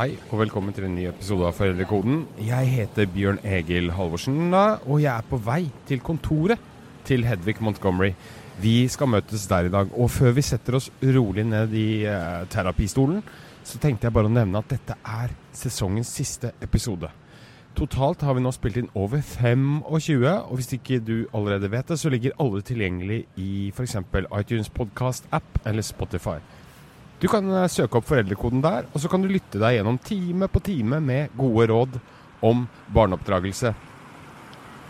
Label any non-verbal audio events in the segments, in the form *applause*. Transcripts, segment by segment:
Hei og velkommen til en ny episode av Foreldrekoden. Jeg heter Bjørn Egil Halvorsen, og jeg er på vei til kontoret til Hedvig Montgomery. Vi skal møtes der i dag. Og før vi setter oss rolig ned i eh, terapistolen, så tenkte jeg bare å nevne at dette er sesongens siste episode. Totalt har vi nå spilt inn over 25, og hvis ikke du allerede vet det, så ligger alle tilgjengelig i f.eks. iTunes podcast-app eller Spotify. Du kan eh, søke opp foreldrekoden der, og så kan du lytte deg gjennom time på time med gode råd om barneoppdragelse.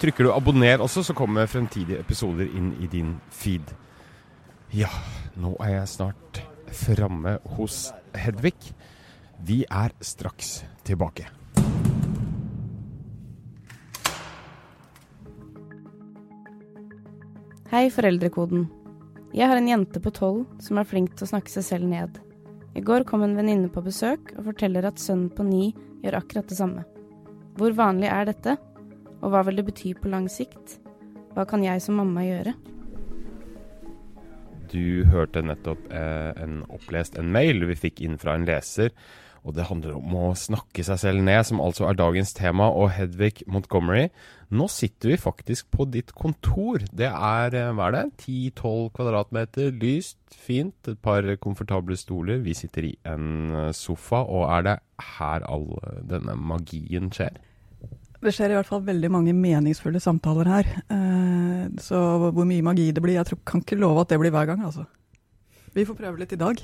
Trykker du 'abonner' også, så kommer fremtidige episoder inn i din feed. Ja, nå er jeg snart framme hos Hedvig. Vi er straks tilbake. Hei, Foreldrekoden. Jeg har en jente på tolv som er flink til å snakke seg selv ned. I går kom en venninne på besøk og forteller at sønnen på ni gjør akkurat det samme. Hvor vanlig er dette, og hva vil det bety på lang sikt? Hva kan jeg som mamma gjøre? Du hørte nettopp eh, en opplest en mail vi fikk inn fra en leser og det handler om å snakke seg selv ned, som altså er dagens tema. Og Hedvig Montgomery, nå sitter vi faktisk på ditt kontor. Det er, eh, hva er det, 10-12 kvadratmeter, lyst, fint, et par komfortable stoler. Vi sitter i en eh, sofa, og er det her all denne magien skjer? Det skjer i hvert fall veldig mange meningsfulle samtaler her. Eh, så hvor mye magi det blir, jeg tror, kan ikke love at det blir hver gang, altså. Vi får prøve litt i dag.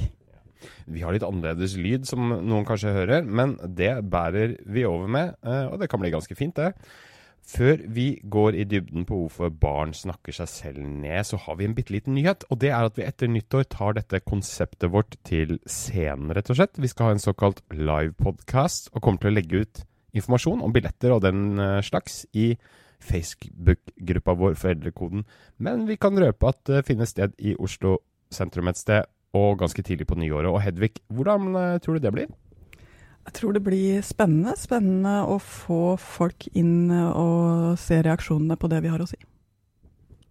Vi har litt annerledes lyd, som noen kanskje hører, men det bærer vi over med, eh, og det kan bli ganske fint, det. Før vi går i dybden på hvorfor barn snakker seg selv ned, så har vi en bitte liten nyhet. Og det er at vi etter nyttår tar dette konseptet vårt til scenen, rett og slett. Vi skal ha en såkalt livepodkast, og kommer til å legge ut informasjon om billetter og den eh, slags i Facebook-gruppa vår Foreldrekoden. Men vi kan røpe at det finnes sted i Oslo sentrum et sted og ganske tidlig på nyåret. Og Hedvig, hvordan eh, tror du det blir? Jeg tror det blir spennende. Spennende å få folk inn og se reaksjonene på det vi har å si.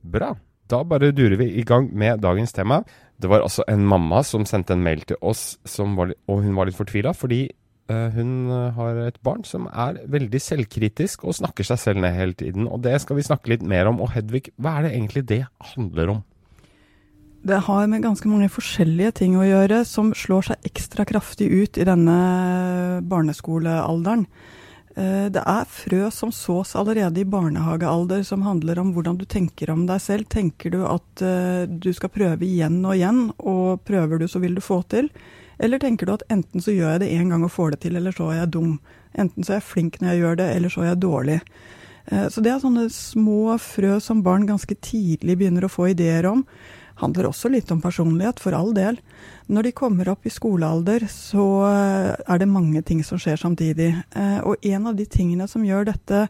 Bra. Da bare durer vi i gang med dagens tema. Det var altså en mamma som sendte en mail til oss, var, og hun var litt fortvila fordi uh, hun eh, har et barn som er veldig selvkritisk og snakker seg selv ned hele tiden. Og det skal vi snakke litt mer om. Og Hedvig, hva er det egentlig det handler om? Det har med ganske mange forskjellige ting å gjøre som slår seg ekstra kraftig ut i denne barneskolealderen. Eh, det er frø som sås allerede i barnehagealder, som handler om hvordan du tenker om deg selv. Tenker du at eh, du skal prøve igjen og igjen, og prøver du så vil du få til? Eller tenker du at enten så gjør jeg det én gang og får det til, eller så er jeg dum. Enten så er jeg flink når jeg gjør det, eller så er jeg dårlig. Eh, så det er sånne små frø som barn ganske tidlig begynner å få ideer om handler også litt om personlighet, for all del. Når de kommer opp i skolealder, så eh, er det mange ting som skjer samtidig. Eh, og en av de tingene som gjør dette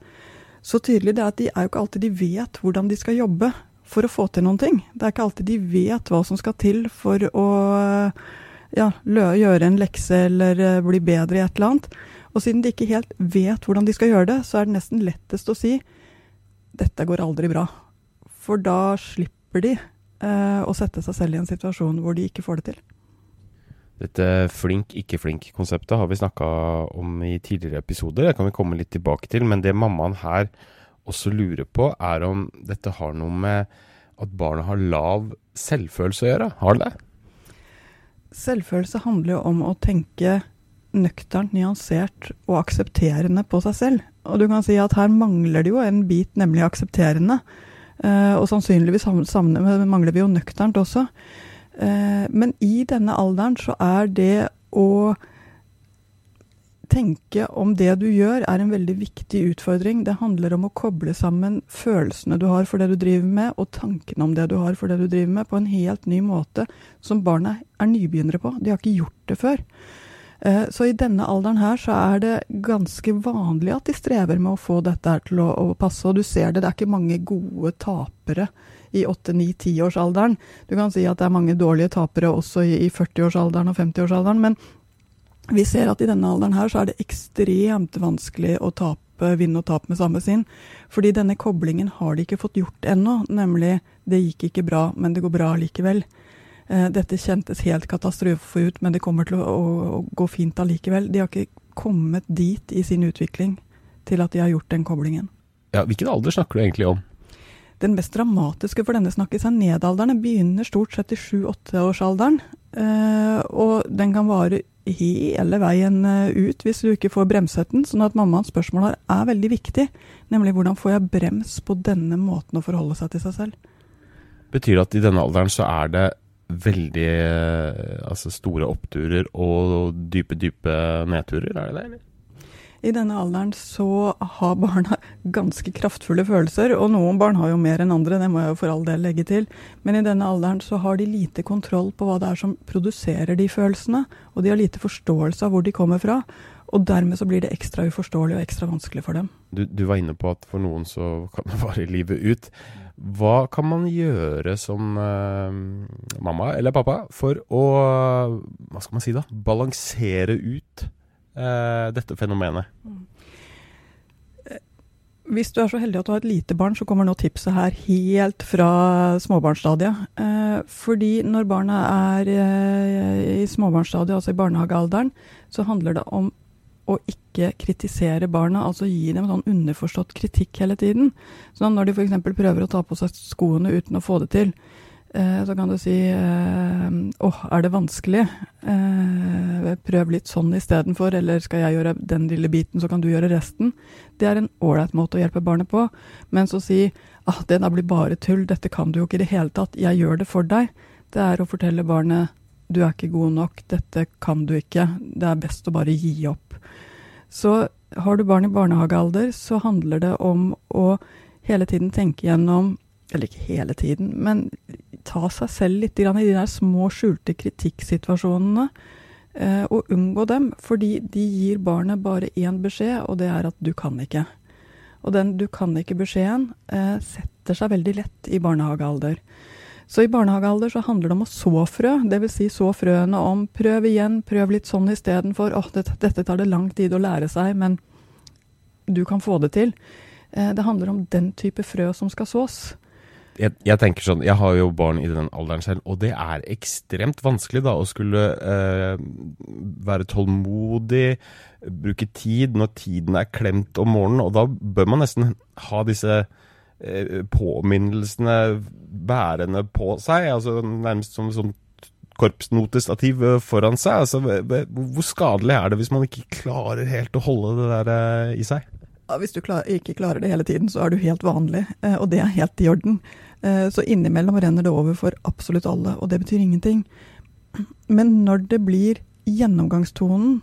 så tydelig, det er at de er jo ikke alltid de vet hvordan de skal jobbe for å få til noen ting. Det er ikke alltid de vet hva som skal til for å ja, gjøre en lekse eller eh, bli bedre i et eller annet. Og siden de ikke helt vet hvordan de skal gjøre det, så er det nesten lettest å si dette går aldri bra. For da slipper de eh, å sette seg selv i en situasjon hvor de ikke får det til. Dette flink, ikke flink-konseptet har vi snakka om i tidligere episoder. Det kan vi komme litt tilbake til. Men det mammaen her også lurer på, er om dette har noe med at barna har lav selvfølelse å gjøre. Har det det? Selvfølelse handler jo om å tenke nøkternt, nyansert og aksepterende på seg selv. Og du kan si at her mangler det jo en bit, nemlig aksepterende. Uh, og sannsynligvis mangler vi jo nøkternt også. Uh, men i denne alderen så er det å tenke om det du gjør, er en veldig viktig utfordring. Det handler om å koble sammen følelsene du har for det du driver med, og tankene om det du har for det du driver med, på en helt ny måte som barna er nybegynnere på. De har ikke gjort det før. Eh, så i denne alderen her så er det ganske vanlig at de strever med å få dette her til å, å passe. Og du ser det, det er ikke mange gode tapere i 8-9-10-årsalderen. Du kan si at det er mange dårlige tapere også i, i 40-årsalderen og 50-årsalderen, men vi ser at i denne alderen her så er det ekstremt vanskelig å tape, vinne og tape med samme sinn. Fordi denne koblingen har de ikke fått gjort ennå, nemlig det gikk ikke bra, men det går bra likevel. Eh, dette kjentes helt katastrofe ut, men det kommer til å, å, å gå fint allikevel. De har ikke kommet dit i sin utvikling til at de har gjort den koblingen. Ja, Hvilken alder snakker du egentlig om? Den mest dramatiske for denne snakkes er nedalderen. Den begynner stort sett i sju-åtteårsalderen. Eh, og den kan vare hele veien eh, ut hvis du ikke får bremset den. Sånn at mammaens spørsmål her er veldig viktig. Nemlig hvordan får jeg brems på denne måten å forholde seg til seg selv. Betyr det at i denne alderen så er det veldig eh, altså store oppturer og dype, dype nedturer? Er det det, eller? I denne alderen så har barna ganske kraftfulle følelser, og noen barn har jo mer enn andre, det må jeg jo for all del legge til. Men i denne alderen så har de lite kontroll på hva det er som produserer de følelsene, og de har lite forståelse av hvor de kommer fra. Og dermed så blir det ekstra uforståelig og ekstra vanskelig for dem. Du, du var inne på at for noen så kan det vare livet *laughs* ut. Hva kan man gjøre som uh, mamma eller pappa for å, hva skal man si da, balansere ut uh, dette fenomenet? Mm. Hvis du er så heldig at du har et lite barn, så kommer nå tipset her helt fra småbarnsstadiet. Uh, fordi når barna er i småbarnsstadiet, altså i barnehagealderen, så handler det om å ikke kritisere barna, altså gi dem sånn underforstått kritikk hele tiden. Sånn når de f.eks. prøver å ta på seg skoene uten å få det til, Eh, så kan du si eh, åh, er det vanskelig? Eh, prøv litt sånn istedenfor, eller skal jeg gjøre den lille biten, så kan du gjøre resten. Det er en ålreit måte å hjelpe barnet på. Men så si ah, det da blir bare tull, dette kan du jo ikke i det hele tatt, jeg gjør det for deg. Det er å fortelle barnet du er ikke god nok, dette kan du ikke, det er best å bare gi opp. Så har du barn i barnehagealder, så handler det om å hele tiden tenke gjennom eller ikke hele tiden, men ta seg selv litt i de der små, skjulte kritikksituasjonene. Eh, og unngå dem, fordi de gir barnet bare én beskjed, og det er at 'du kan ikke'. Og den 'du kan ikke'-beskjeden eh, setter seg veldig lett i barnehagealder. Så i barnehagealder så handler det om å så frø, dvs. Si så frøene om 'prøv igjen, prøv litt sånn istedenfor', 'åh, det, dette tar det lang tid å lære seg, men du kan få det til'. Eh, det handler om den type frø som skal sås jeg, jeg, tenker sånn, jeg har jo barn i den alderen selv, og det er ekstremt vanskelig da å skulle eh, være tålmodig, bruke tid når tiden er klemt om morgenen. Og da bør man nesten ha disse påminnelsene bærende på seg, altså nærmest som sånn korpsnotestativ eh, foran seg. Altså, hvor skadelig er det hvis man ikke klarer helt å holde det der eh, i seg? Hvis du ikke klarer det hele tiden, så er du helt vanlig, eh, og det er helt i orden. Eh, så innimellom renner det over for absolutt alle, og det betyr ingenting. Men når det blir gjennomgangstonen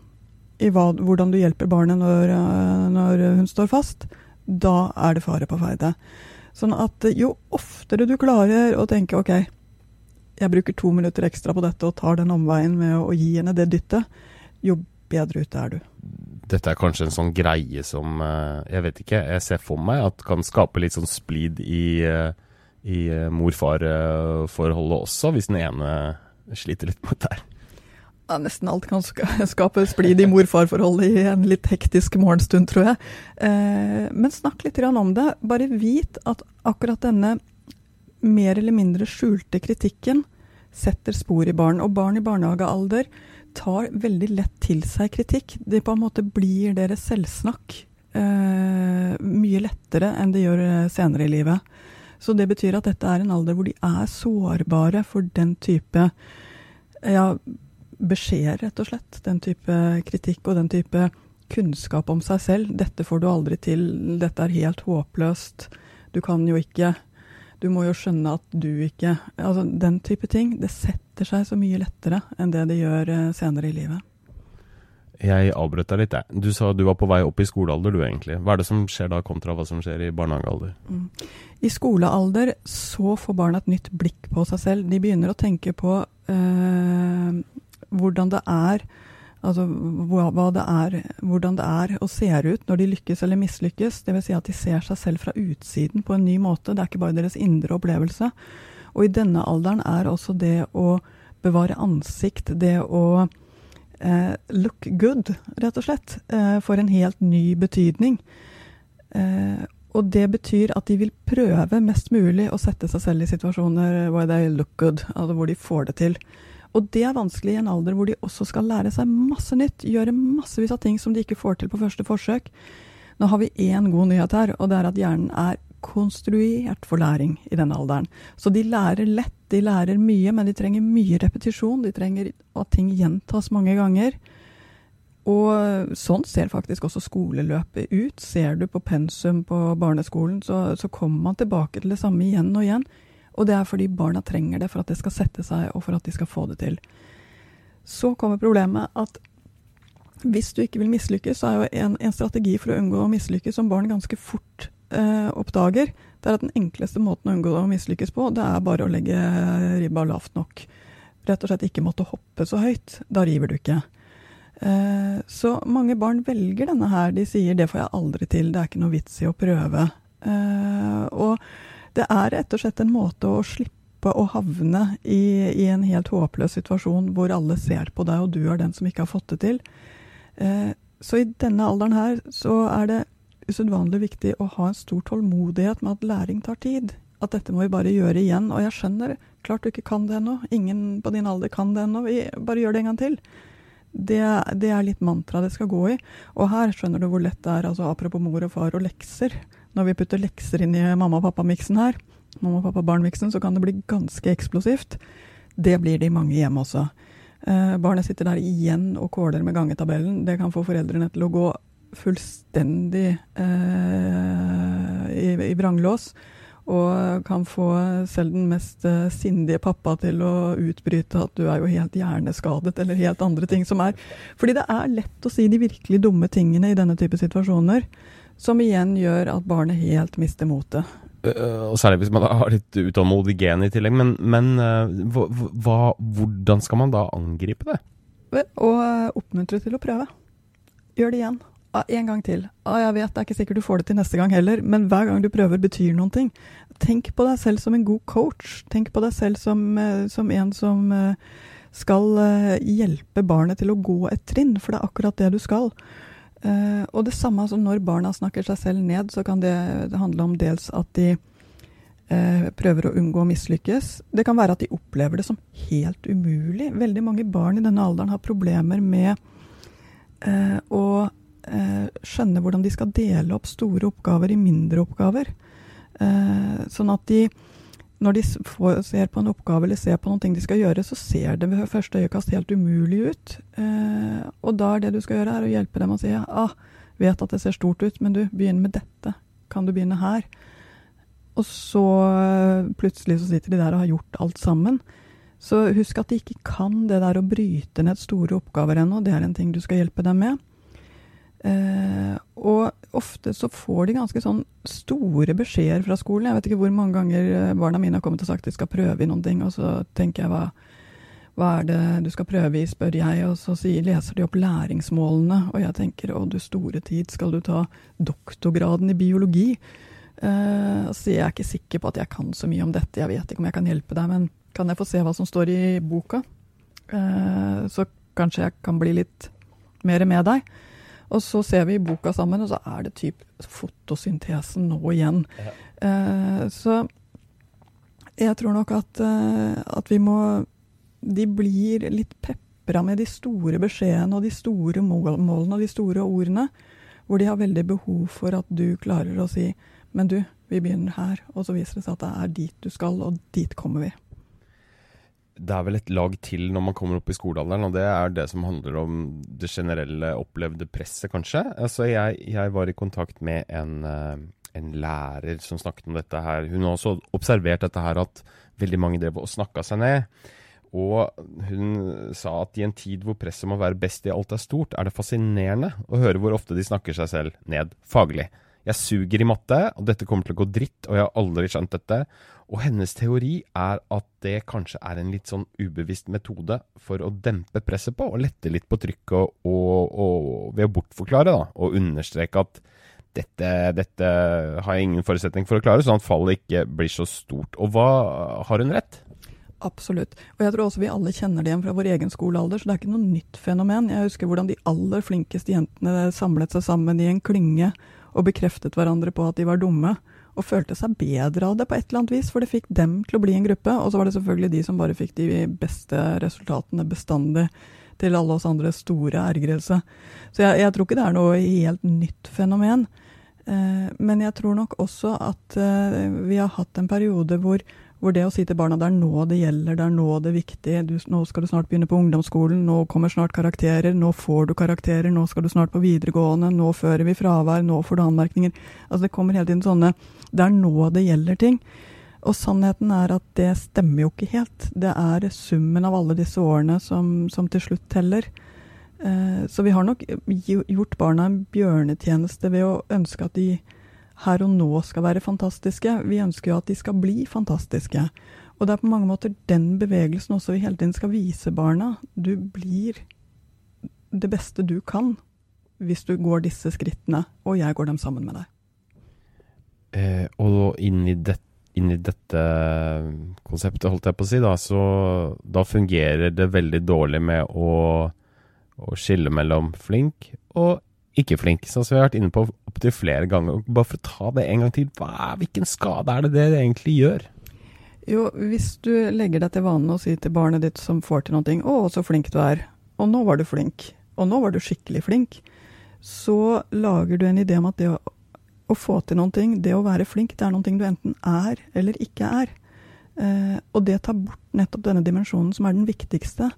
i hvordan du hjelper barnet når, eh, når, hun står fast, da er det fare på ferde. Sånn at jo oftere du klarer å tenke ok, jeg bruker to minutter ekstra på dette og tar den omveien med å, gi henne det dyttet, jo bedre ute er du dette er kanskje en sånn greie som eh, Jeg vet ikke, jeg ser for meg at kan skape litt sånn splid i, eh, i eh, mor-far-forholdet også, hvis den ene sliter litt med det her. Ja, nesten alt kan *laughs* skape splid i mor-far-forholdet i en litt hektisk morgenstund, tror jeg. men snakk litt om det. Bare vit at akkurat denne mer eller mindre skjulte kritikken setter spor i barn. Og barn i barnehagealder tar veldig lett til seg kritikk. Det på en måte blir deres selvsnakk eh, mye lettere enn det gjør eh, senere i livet. Så det betyr at dette er en alder hvor de er sårbare for den type ja, beskjeder, rett og slett. Den type kritikk og den type kunnskap om seg selv. 'Dette får du aldri til. Dette er helt håpløst. Du kan jo ikke.' Du må jo skjønne at du ikke Altså den type ting. Det setter seg så mye lettere enn det det gjør eh, senere i livet. Jeg avbrøt deg litt. Du sa du var på vei opp i skolealder, du egentlig. Hva er det som skjer da, kontra hva som skjer i barnehagealder? Mm. I skolealder så får barna et nytt blikk på seg selv. De begynner å tenke på øh, hvordan det er Altså hva, det er, hvordan det er og ser ut når de lykkes eller mislykkes. Dvs. Si at de ser seg selv fra utsiden på en ny måte. Det er ikke bare deres indre opplevelse. Og i denne alderen er også det å bevare ansikt, det å eh, look good, rett og slett, eh, får en helt ny betydning. Eh, og det betyr at de vil prøve mest mulig å sette seg selv i situasjoner where they look good, altså hvor de får det til. Og det er vanskelig i en alder hvor de også skal lære seg masse nytt, gjøre massevis av ting som de ikke får til på første forsøk. Nå har vi én god nyhet her, og det er at hjernen er konstruert for læring i denne alderen. Så de lærer lett, de lærer mye, men de trenger mye repetisjon. De trenger at ting gjentas mange ganger. Og sånn ser faktisk også skoleløpet ut. Ser du på pensum på barneskolen, så, så, kommer man tilbake til det samme igjen og igjen. Og det er fordi barna trenger det for at det skal sette seg, og for at de skal få det til. Så kommer problemet at hvis du ikke vil mislykkes, så er jo en, en strategi for å unngå å mislykkes som barn ganske fort eh, oppdager, det er at den enkleste måten å unngå å mislykkes på, det er bare å legge ribba lavt nok. Rett og slett ikke måtte hoppe så høyt. Da river du ikke. Eh, så mange barn velger denne her. De sier 'det får jeg aldri til', det er ikke noe vits i å prøve. Eh, og det er rett og slett en måte å slippe å havne i, i, en helt håpløs situasjon hvor alle ser på deg, og du er den som ikke har fått det til. Eh, så i denne alderen her så er det usedvanlig viktig å ha en stor tålmodighet med at læring tar tid. At dette må vi bare gjøre igjen. Og jeg skjønner, klart du ikke kan det ennå. Ingen på din alder kan det ennå. Vi bare gjør det en gang til. Det, det er litt mantra det skal gå i. Og her skjønner du hvor lett det er, altså apropos mor og far og lekser. Når vi putter lekser inn i mamma og pappa-miksen her, mamma og pappa-barn-miksen, så kan det bli ganske eksplosivt. Det blir det i mange hjem også. Eh, barnet sitter der igjen og kåler med gangetabellen. Det kan få foreldrene til å gå fullstendig eh, i, i vranglås. Og kan få selv den mest uh, sindige pappa til å utbryte at du er jo helt hjerneskadet, eller helt andre ting som er Fordi det er lett å si de virkelig dumme tingene i denne type situasjoner, som igjen gjør at barnet helt mister motet. Uh, og særlig hvis man har litt utålmodig gen i tillegg. Men, men uh, hva, hvordan skal man da angripe det? Og oppmuntre til å prøve. Gjør det igjen. En gang til. Jeg vet, det er ikke sikkert du får det til neste gang heller, men hver gang du prøver, betyr noen ting. Tenk på deg selv som en god coach. Tenk på deg selv som, eh, som en som eh, skal eh, hjelpe barnet til å gå et trinn, for det er akkurat det du skal. Og det samme som når barna snakker seg selv ned, så kan det, det handle om dels at de prøver å unngå å mislykkes. Det kan være at de opplever det som helt umulig. Veldig mange barn i denne alderen har problemer med å eh, skjønne hvordan de skal dele opp store oppgaver i mindre oppgaver. Sånn at de, når de får, ser på en oppgave eller ser på noen ting de skal gjøre, så ser det ved første øyekast helt umulig ut. Eh, og da er det du skal gjøre, er å hjelpe dem å si ah, vet at det ser stort ut, men du, begynn med dette. Kan du begynne her? Og så eh, plutselig så sitter de der og har gjort alt sammen. Så husk at de ikke kan det der å bryte ned store oppgaver ennå. Det er en ting du skal hjelpe dem med. Eh, og ofte så får de ganske sånn store beskjeder fra skolen. Jeg vet ikke hvor mange ganger eh, barna mine har kommet og sagt de skal prøve i noen ting, og så tenker jeg hva, hva er det du skal prøve i, spør jeg, og så sier, leser de opp læringsmålene, og jeg tenker å du store tid, skal du ta doktorgraden i biologi? Eh, så jeg er ikke sikker på at jeg kan så mye om dette, jeg vet ikke om jeg kan hjelpe deg, men kan jeg få se hva som står i boka? Eh, så kanskje jeg kan bli litt mer med deg. Og så ser vi i boka sammen, og så er det typ fotosyntesen nå igjen. Ja. Uh, så jeg tror nok at, uh, at, vi må De blir litt pepra med de store beskjedene og de store mål, målene og de store ordene, hvor de har veldig behov for at du klarer å si Men du, vi begynner her. Og så viser det seg at det er dit du skal, og dit kommer vi det er vel et lag til når man kommer opp i skolealderen, og det er det som handler om det generelle opplevde presset, kanskje. Altså, jeg, jeg var i kontakt med en, eh, en, lærer som snakket om dette her. Hun har også observert dette her at veldig mange drev og snakka seg ned. Og hun sa at i en tid hvor presset må være best i alt er stort, er det fascinerende å høre hvor ofte de snakker seg selv ned faglig. Jeg suger i matte, og dette kommer til å gå dritt, og jeg har aldri skjønt dette. Og hennes teori er at det kanskje er en litt sånn ubevisst metode for å dempe presset på, og lette litt på trykket, og, og, ved å bortforklare da, og understreke at dette, dette, har jeg ingen forutsetning for å klare, sånn at fallet ikke blir så stort. Og hva Har hun rett? Absolutt. Og jeg tror også vi alle kjenner det igjen fra vår egen skolealder, så det er ikke noe nytt fenomen. Jeg husker hvordan de aller flinkeste jentene samlet seg sammen i en klynge og bekreftet hverandre på at de var dumme. Og følte seg bedre av det på et eller annet vis, for det fikk dem til å bli en gruppe. Og så var det selvfølgelig de som bare fikk de beste resultatene bestandig, til alle oss andre store ergrelse. Så jeg, jeg tror ikke det er noe helt nytt fenomen. Eh, men jeg tror nok også at eh, vi har hatt en periode hvor hvor det å si til barna det er nå det gjelder, det er nå det er viktig, du, nå skal du snart begynne på ungdomsskolen, nå kommer snart karakterer, nå får du karakterer, nå skal du snart på videregående, nå fører vi fravær, nå får du anmerkninger. Altså det kommer hele tiden sånne Det er nå det gjelder ting. Og sannheten er at det stemmer jo ikke helt. Det er summen av alle disse årene som, som til slutt teller. Eh, så vi har nok gjort barna en bjørnetjeneste ved å ønske at de her og nå skal være fantastiske. Vi ønsker jo at de skal bli fantastiske. Og det er på mange måter den bevegelsen også vi hele tiden skal vise barna. Du blir det beste du kan hvis du går disse skrittene, og jeg går dem sammen med deg. Eh, og inn i, det, inn i, dette konseptet, holdt jeg på å si, da, så da fungerer det veldig dårlig med å, å skille mellom flink og ikke flink, som vi har vært inne på opptil flere ganger. Bare for å ta det en gang til, hva, hvilken skade er det det egentlig gjør? Jo, hvis du legger deg til vanen å si til barnet ditt som får til noe 'Å, så flink du er', og 'nå var du flink', og 'nå var du skikkelig flink', så lager du en idé om at det å, å få til noe, det å være flink, det er noe du enten er eller ikke er. Eh, og det tar bort nettopp denne dimensjonen som er den viktigste.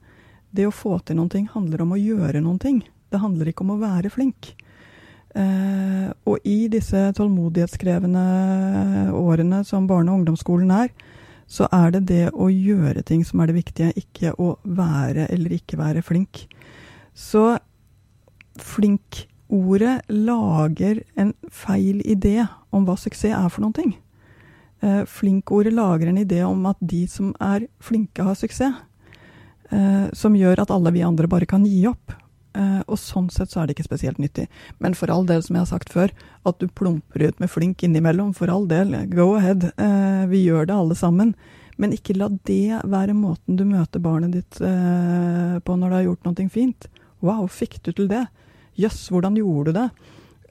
Det å få til noe handler om å gjøre noe. Det handler ikke om å være flink. Eh, og i disse tålmodighetskrevende årene som barne- og ungdomsskolen er, så er det det å gjøre ting som er det viktige, ikke å være eller ikke være flink. Så flink-ordet lager en feil idé om hva suksess er for noen ting. Eh, flink-ordet lager en idé om at de som er flinke, har suksess. Eh, som gjør at alle vi andre bare kan gi opp. Uh, og sånn sett så er det ikke spesielt nyttig. Men for all del, som jeg har sagt før, at du plumper ut med flink innimellom, for all del, go ahead. Uh, vi gjør det alle sammen. Men ikke la det være måten du møter barnet ditt uh, på når du har gjort noe fint. Wow, fikk du til det? Jøss, yes, hvordan gjorde du det?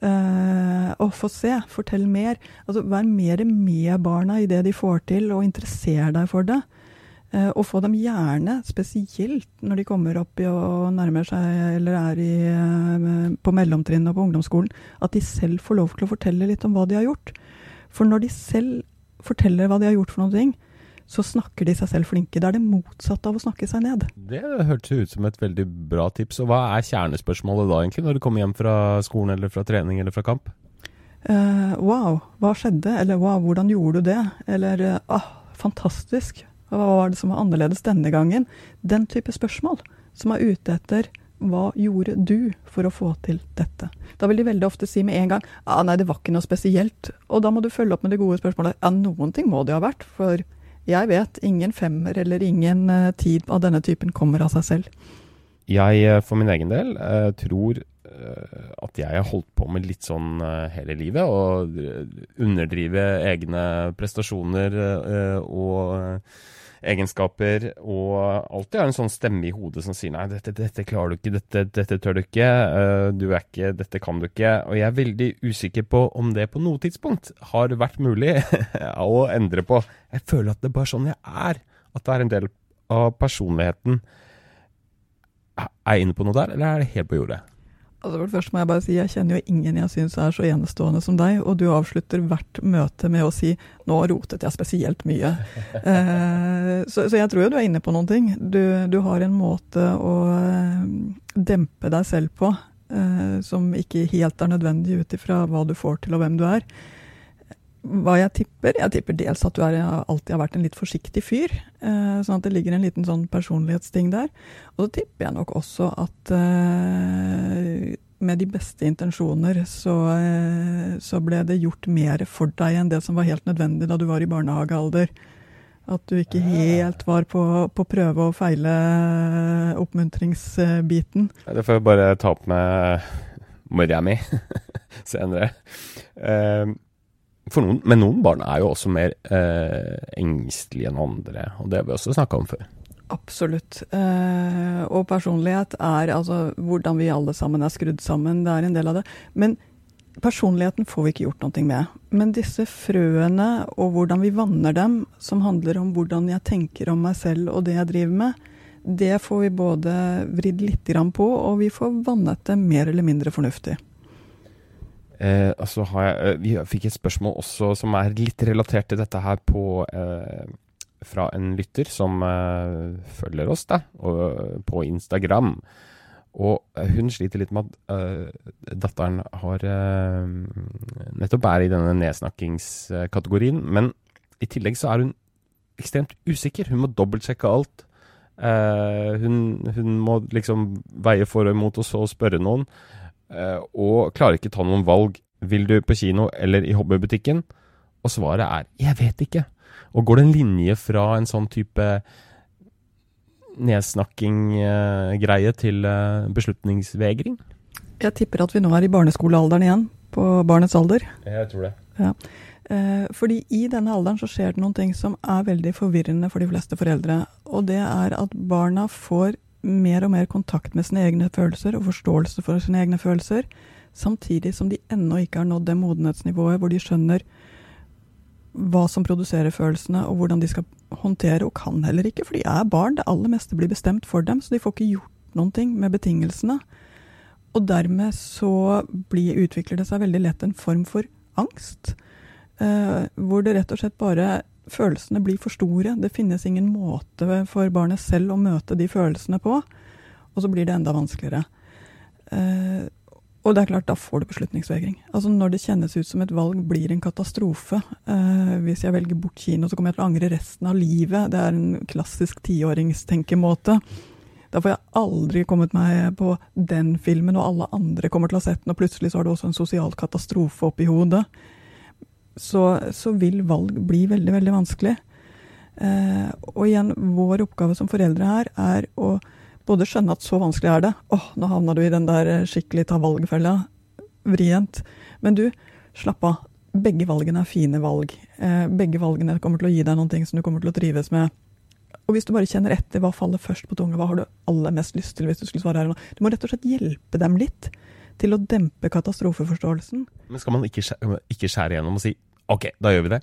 og få se, fortell mer. Altså, vær mer med barna i det de får til, og interesser deg for det. Eh, og få dem gjerne, spesielt når de kommer opp i og nærmer seg eller er i, eh, på mellomtrinnet og på ungdomsskolen, at de selv får lov til å fortelle litt om hva de har gjort. For når de selv forteller hva de har gjort for noen ting, så snakker de seg selv flinke. Det er det motsatte av å snakke seg ned. Det hørtes ut som et veldig bra tips. Og hva er kjernespørsmålet da, egentlig, når du kommer hjem fra skolen eller fra trening eller fra kamp? Uh, wow, hva skjedde? Eller wow, hvordan gjorde du det? Eller ah, uh, fantastisk. Hva var det som var annerledes denne gangen? Den type spørsmål som er ute etter hva gjorde du for å få til dette? Da vil de veldig ofte si med en gang ja, nei, det var ikke noe spesielt. Og da må du følge opp med det gode spørsmålet. Ja, noen ting må det ha vært. For jeg vet ingen femmer eller ingen uh, tid av denne typen kommer av seg selv. Jeg eh, for min egen del uh, tror at jeg har holdt på med litt sånn hele livet. Og underdrive egne prestasjoner og egenskaper, og alltid har en sånn stemme i hodet som sier nei, dette, dette klarer du ikke, dette, dette tør du ikke, uh, du er ikke, dette kan du ikke. Og jeg er veldig usikker på om det på noe tidspunkt har vært mulig *laughs* å endre på. Jeg føler at det er bare sånn jeg er. At det er en del av personligheten. Er jeg inne på noe der, eller er det helt på jordet? Altså første må Jeg bare si, jeg kjenner jo ingen jeg syns er så enestående som deg, og du avslutter hvert møte med å si 'nå rotet jeg spesielt mye'. *laughs* eh, så, så, jeg tror jo du er inne på noen ting. Du, du har en måte å eh, dempe deg selv på eh, som ikke helt er nødvendig ut ifra hva du får til og hvem du er hva jeg tipper? Jeg tipper dels at du er, alltid har vært en litt forsiktig fyr. Eh, sånn at det ligger en liten sånn personlighetsting der. Og så tipper jeg nok også at eh, med de beste intensjoner så, eh, så, ble det gjort mer for deg enn det som var helt nødvendig da du var i barnehagealder. At du ikke helt var på, på prøve og feile-oppmuntringsbiten. Det får jeg bare ta opp med mora mi *laughs* senere. Uh, noen, men noen barn er jo også mer eh, engstelige enn andre, og det har vi også snakka om før. Absolutt. Eh, og personlighet er altså hvordan vi alle sammen er skrudd sammen. Det er en del av det. Men personligheten får vi ikke gjort noe med. Men disse frøene og hvordan vi vanner dem, som handler om hvordan jeg tenker om meg selv og det jeg driver med, det får vi både vridd litt på, og vi får vannet det mer eller mindre fornuftig. Eh, altså jeg, eh, vi fikk et spørsmål også som er litt relatert til dette her på eh, Fra en lytter som eh, følger oss da, og, på Instagram. Og eh, hun sliter litt med at datteren har nettopp er i denne nedsnakkingskategorien. Men i tillegg så er hun ekstremt usikker. Hun må dobbeltsjekke alt. Hun, hun, må liksom veie for og imot, og så spørre noen. Og klarer ikke ta noen valg. Vil du på kino eller i hobbybutikken? Og svaret er 'jeg vet ikke'. Og går det en linje fra en sånn type nedsnakking-greie til eh, beslutningsvegring? Jeg tipper at vi nå er i barneskolealderen igjen, på barnets alder. Jeg tror det. Ja. Eh, fordi i denne alderen så skjer det noen ting som er veldig forvirrende for de fleste foreldre. Og det er at barna får mer og mer kontakt med sine egne følelser og forståelse for sine egne følelser, samtidig som de ennå ikke har nådd det modenhetsnivået hvor de skjønner hva som produserer følelsene, og hvordan de skal håndtere, og kan heller ikke, for de er barn. Det aller meste blir bestemt for dem, så de får ikke gjort noen ting med betingelsene. Og dermed så blir, utvikler det seg veldig lett en form for angst. Eh, hvor det rett og slett bare Følelsene blir for store. Det finnes ingen måte for barnet selv å møte de følelsene på. Og så blir det enda vanskeligere. Eh, og det er klart, da får du beslutningsvegring. Altså Når det kjennes ut som et valg blir en katastrofe. Eh, hvis jeg velger bort kino, så kommer jeg til å angre resten av livet. Det er en klassisk tiåringstenkemåte. Da får jeg aldri kommet meg på den filmen, og alle andre kommer til å ha sett den, og plutselig så har du også en sosial katastrofe oppi hodet. Så, så vil valg bli veldig, veldig vanskelig. Eh, og igjen, vår oppgave som foreldre her er å både skjønne at så vanskelig er det. åh, nå havna du i den der skikkelig ta valgfella. Vrient. Men du, slapp av. Begge valgene er fine valg. Eh, begge valgene kommer til å gi deg noen ting som du kommer til å trives med. Og hvis du bare kjenner etter, hva faller først på tunga, hva har du aller mest lyst til hvis du skulle svare her nå? Du må rett og slett hjelpe dem litt til å dempe katastrofeforståelsen. Men skal man ikke skjære, ikke skjære gjennom og si OK, da gjør vi det?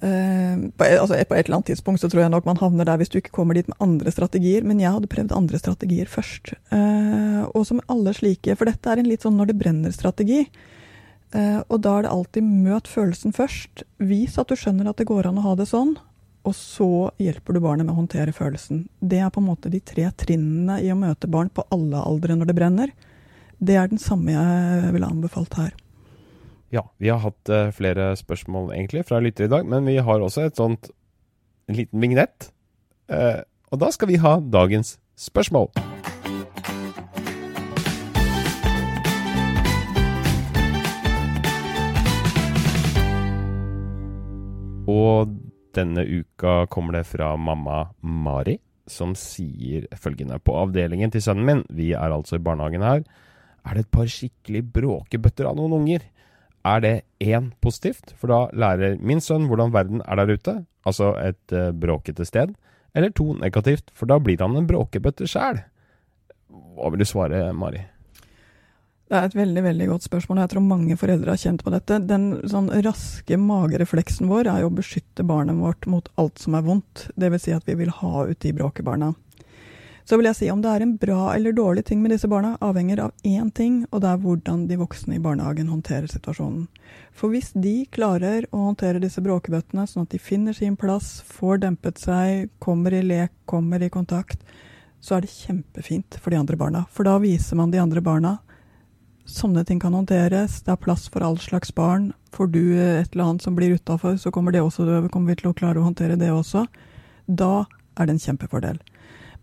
Uh, på, altså, på, et eller annet tidspunkt så tror jeg nok man havner der hvis du ikke kommer dit med andre strategier. Men jeg hadde prøvd andre strategier først. Uh, og som alle slike, for dette er en litt sånn når det brenner-strategi. Uh, og da er det alltid møt følelsen først. Vis at du skjønner at det går an å ha det sånn. Og så hjelper du barnet med å håndtere følelsen. Det er på en måte de tre trinnene i å møte barn på alle aldre når det brenner. Det er den samme jeg ville anbefalt her. Ja, vi har hatt uh, flere spørsmål egentlig fra lyttere i dag, men vi har også et sånt en liten vignett. Uh, og da skal vi ha dagens spørsmål. Og denne uka kommer det fra mamma Mari, som sier følgende på avdelingen til sønnen min, vi er altså i barnehagen her, er det et par skikkelig bråkebøtter av noen unger er det én positivt, for da lærer min sønn hvordan verden er der ute, altså et uh, bråkete sted, eller to negativt, for da blir han en bråkebøtte sjæl. Hva vil du svare, Mari? Det er et veldig veldig godt spørsmål, og jeg tror mange foreldre har kjent på dette. Den sånn raske magerefleksen vår er jo å beskytte barnet vårt mot alt som er vondt. Dvs. Si at vi vil ha ut de bråkebarna. Så vil jeg si om det er en bra eller dårlig ting med disse barna, avhenger av én ting, og det er hvordan de voksne i barnehagen håndterer situasjonen. For hvis de klarer å håndtere disse bråkebøttene sånn at de finner sin plass, får dempet seg, kommer i lek, kommer i kontakt, så er det kjempefint for de andre barna. For da viser man de andre barna sånne ting kan håndteres, det er plass for all slags barn. Får du et eller annet som blir utafor, så kommer, også, kommer vi til å klare å håndtere det også. Da er det en kjempefordel.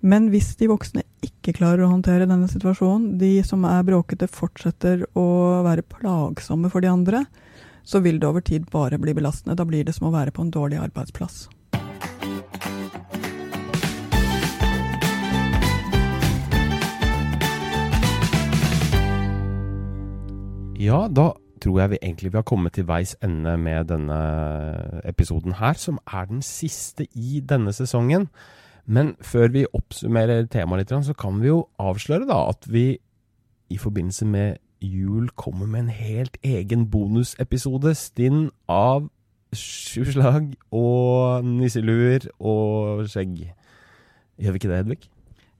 Men hvis de voksne ikke klarer å håndtere denne situasjonen, de som er bråkete fortsetter å være plagsomme for de andre, så vil det over tid bare bli belastende. Da blir det som å være på en dårlig arbeidsplass. Ja, da tror jeg vi egentlig vi har kommet til veis ende med denne episoden her, som er den siste i denne sesongen. Men før vi oppsummerer temaet litt, så kan vi jo avsløre da at vi i forbindelse med Jul kommer med en helt egen bonusepisode stinn av sju slag og nisseluer og skjegg. Gjør vi ikke det, Hedvig?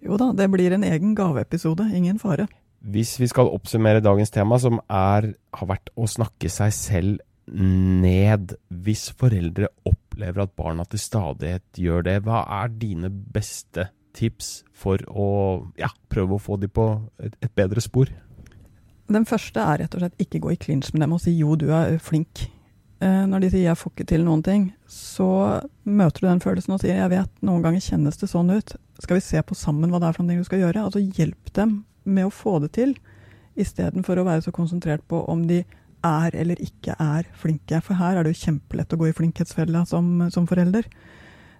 Jo da, det blir en egen gaveepisode, ingen fare. Hvis vi skal oppsummere dagens tema, som er, har vært å snakke seg selv ned Hvis foreldre opplever at barna til stadighet gjør det, hva er dine beste tips for å ja, prøve å få dem på et, et bedre spor? Den første er rett og slett ikke gå i klinsj med dem og si jo, du er flink. Eh, når de sier jeg får ikke til noen ting, så møter du den følelsen og sier jeg vet, noen ganger kjennes det sånn ut. Skal vi se på sammen hva det er for noe du skal gjøre? Altså hjelp dem med å få det til, istedenfor å være så konsentrert på om de er eller ikke er flinke. For her er det jo kjempelett å gå i flinkhetsfella som, som forelder.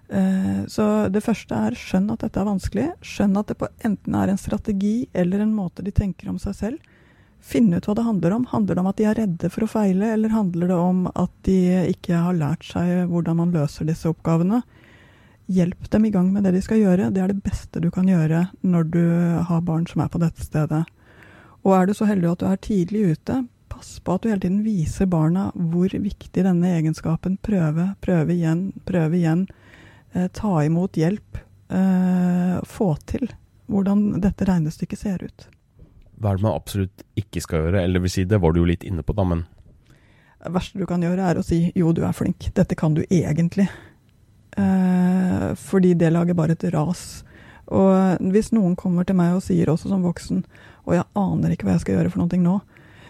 Eh, så det første er skjønn at dette er vanskelig. Skjønn at det på enten er en strategi eller en måte de tenker om seg selv. Finne ut hva det handler om. Handler det om at de er redde for å feile, eller handler det om at de ikke har lært seg hvordan man løser disse oppgavene? Hjelp dem i gang med det de skal gjøre. Det er det beste du kan gjøre når du har barn som er på dette stedet. Og er du så heldig at du er tidlig ute, pass på at du hele tiden viser barna hvor viktig denne egenskapen prøve, prøve igjen, prøve igjen. Eh, ta imot hjelp. Eh, få til hvordan dette regnestykket ser ut. Hva er det man absolutt ikke skal gjøre? Eller vil si, det var du jo litt inne på, da, men Det verste du kan gjøre, er å si 'jo, du er flink'. Dette kan du egentlig. Eh, fordi det lager bare et ras. Og hvis noen kommer til meg og sier også som voksen 'og jeg aner ikke hva jeg skal gjøre for noe nå',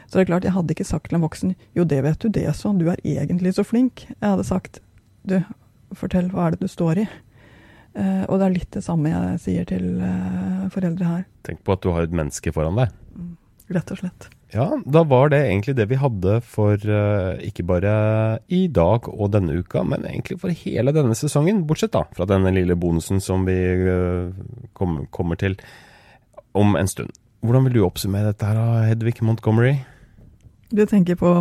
så det er klart, jeg hadde ikke sagt til en voksen 'jo, det vet du det så, du er egentlig så flink'. Jeg hadde sagt 'du, fortell, hva er det du står i'? Uh, og det er litt det samme jeg sier til uh, foreldre her. Tenk på at du har et menneske foran deg. Mm, rett og slett. Ja, da var det egentlig det vi hadde for uh, ikke bare i dag og denne uka, men egentlig for hele denne sesongen. Bortsett da fra denne lille bonusen som vi kom, kommer til om en stund. Hvordan vil du oppsummere dette her, Hedvig Montgomery? Du tenker på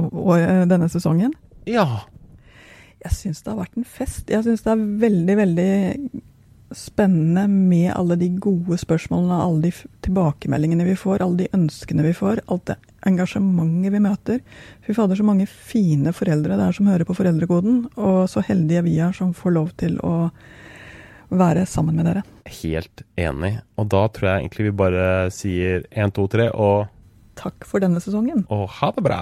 denne sesongen? Ja. Jeg syns det har vært en fest. Jeg syns det er veldig, veldig spennende med alle de gode spørsmålene, alle de tilbakemeldingene vi får, alle de ønskene vi får, alt det engasjementet vi møter. Fy fader, så mange fine foreldre det er som hører på Foreldrekoden, og så heldige vi er som får lov til å være sammen med dere. Helt enig. Og da tror jeg egentlig vi bare sier én, to, tre og Takk for denne sesongen. Og ha det bra.